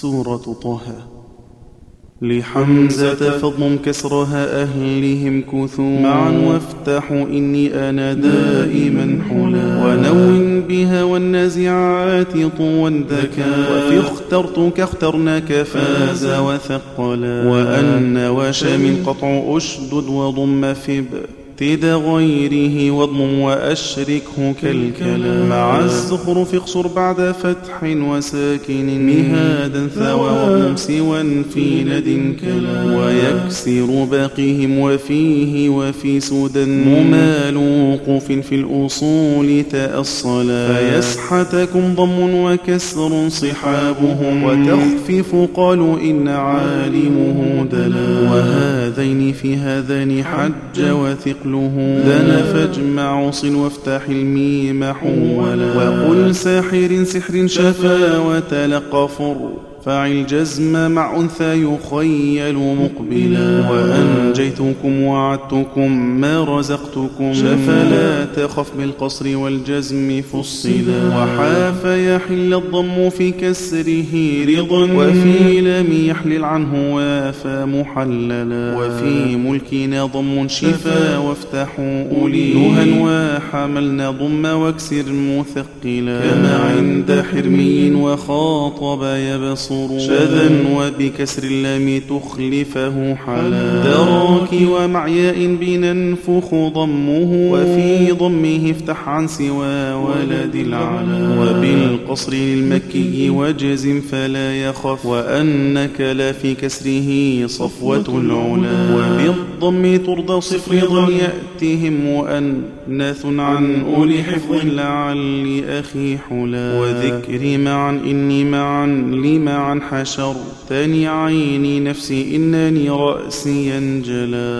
سورة طه. لحمزة فضم كسرها أهلهم كثوا. معا وافتحوا إني أنا دائما حلا. ونون بها والنازعات طوا ذكا. وفي اخترتك اخترناك فاز وثقلا. وأن وشام قطع أشدد وضم فب. تد غيره واضم وأشركه كالكلام. مع الزخرف اقصر بعد فتح وساكن. مهادا ثوى واضم سوى في ند كلا ويكسر باقيهم وفيه وفي سودا ممال وقوف في الأصول تأصلا. فيسحتكم ضم وكسر صحابهم. وتخفف قالوا إن عالمه دلا. وهذين في هذان حج وثق عقله دنا فاجمع صل وافتح الميم حولا. وقل ساحر سحر شفا وتلقى فر فاعل جزم مع أنثى يخيل مقبلا وأنجيتكم وعدتكم ما رزقتكم شفلا تخف بالقصر والجزم فصلا وحاف يحل الضم في كسره رضا وفي لم يحلل عنه وافى محللا وفي ملكنا ضم شفا وافتحوا أولي نهى وحملنا ضم واكسر مثقلا كما عند حرمي وخاطب يبصر ينصر شذا وبكسر اللام تخلفه حلا. دراك ومع ياء بننفخ ضمه. وفي ضمه افتح عن سوى ولد العلا. وبالقصر للمكي وجزم فلا يخف. وأنك لا في كسره صفوة العلا. وبالضم ترضى صفر ضم يأتهم مؤنث عن أولي حفظ لعل أخي حلا. وذكري معا إني معا لمعا عن حشرتني عيني نفسي إنني رأسي انجلى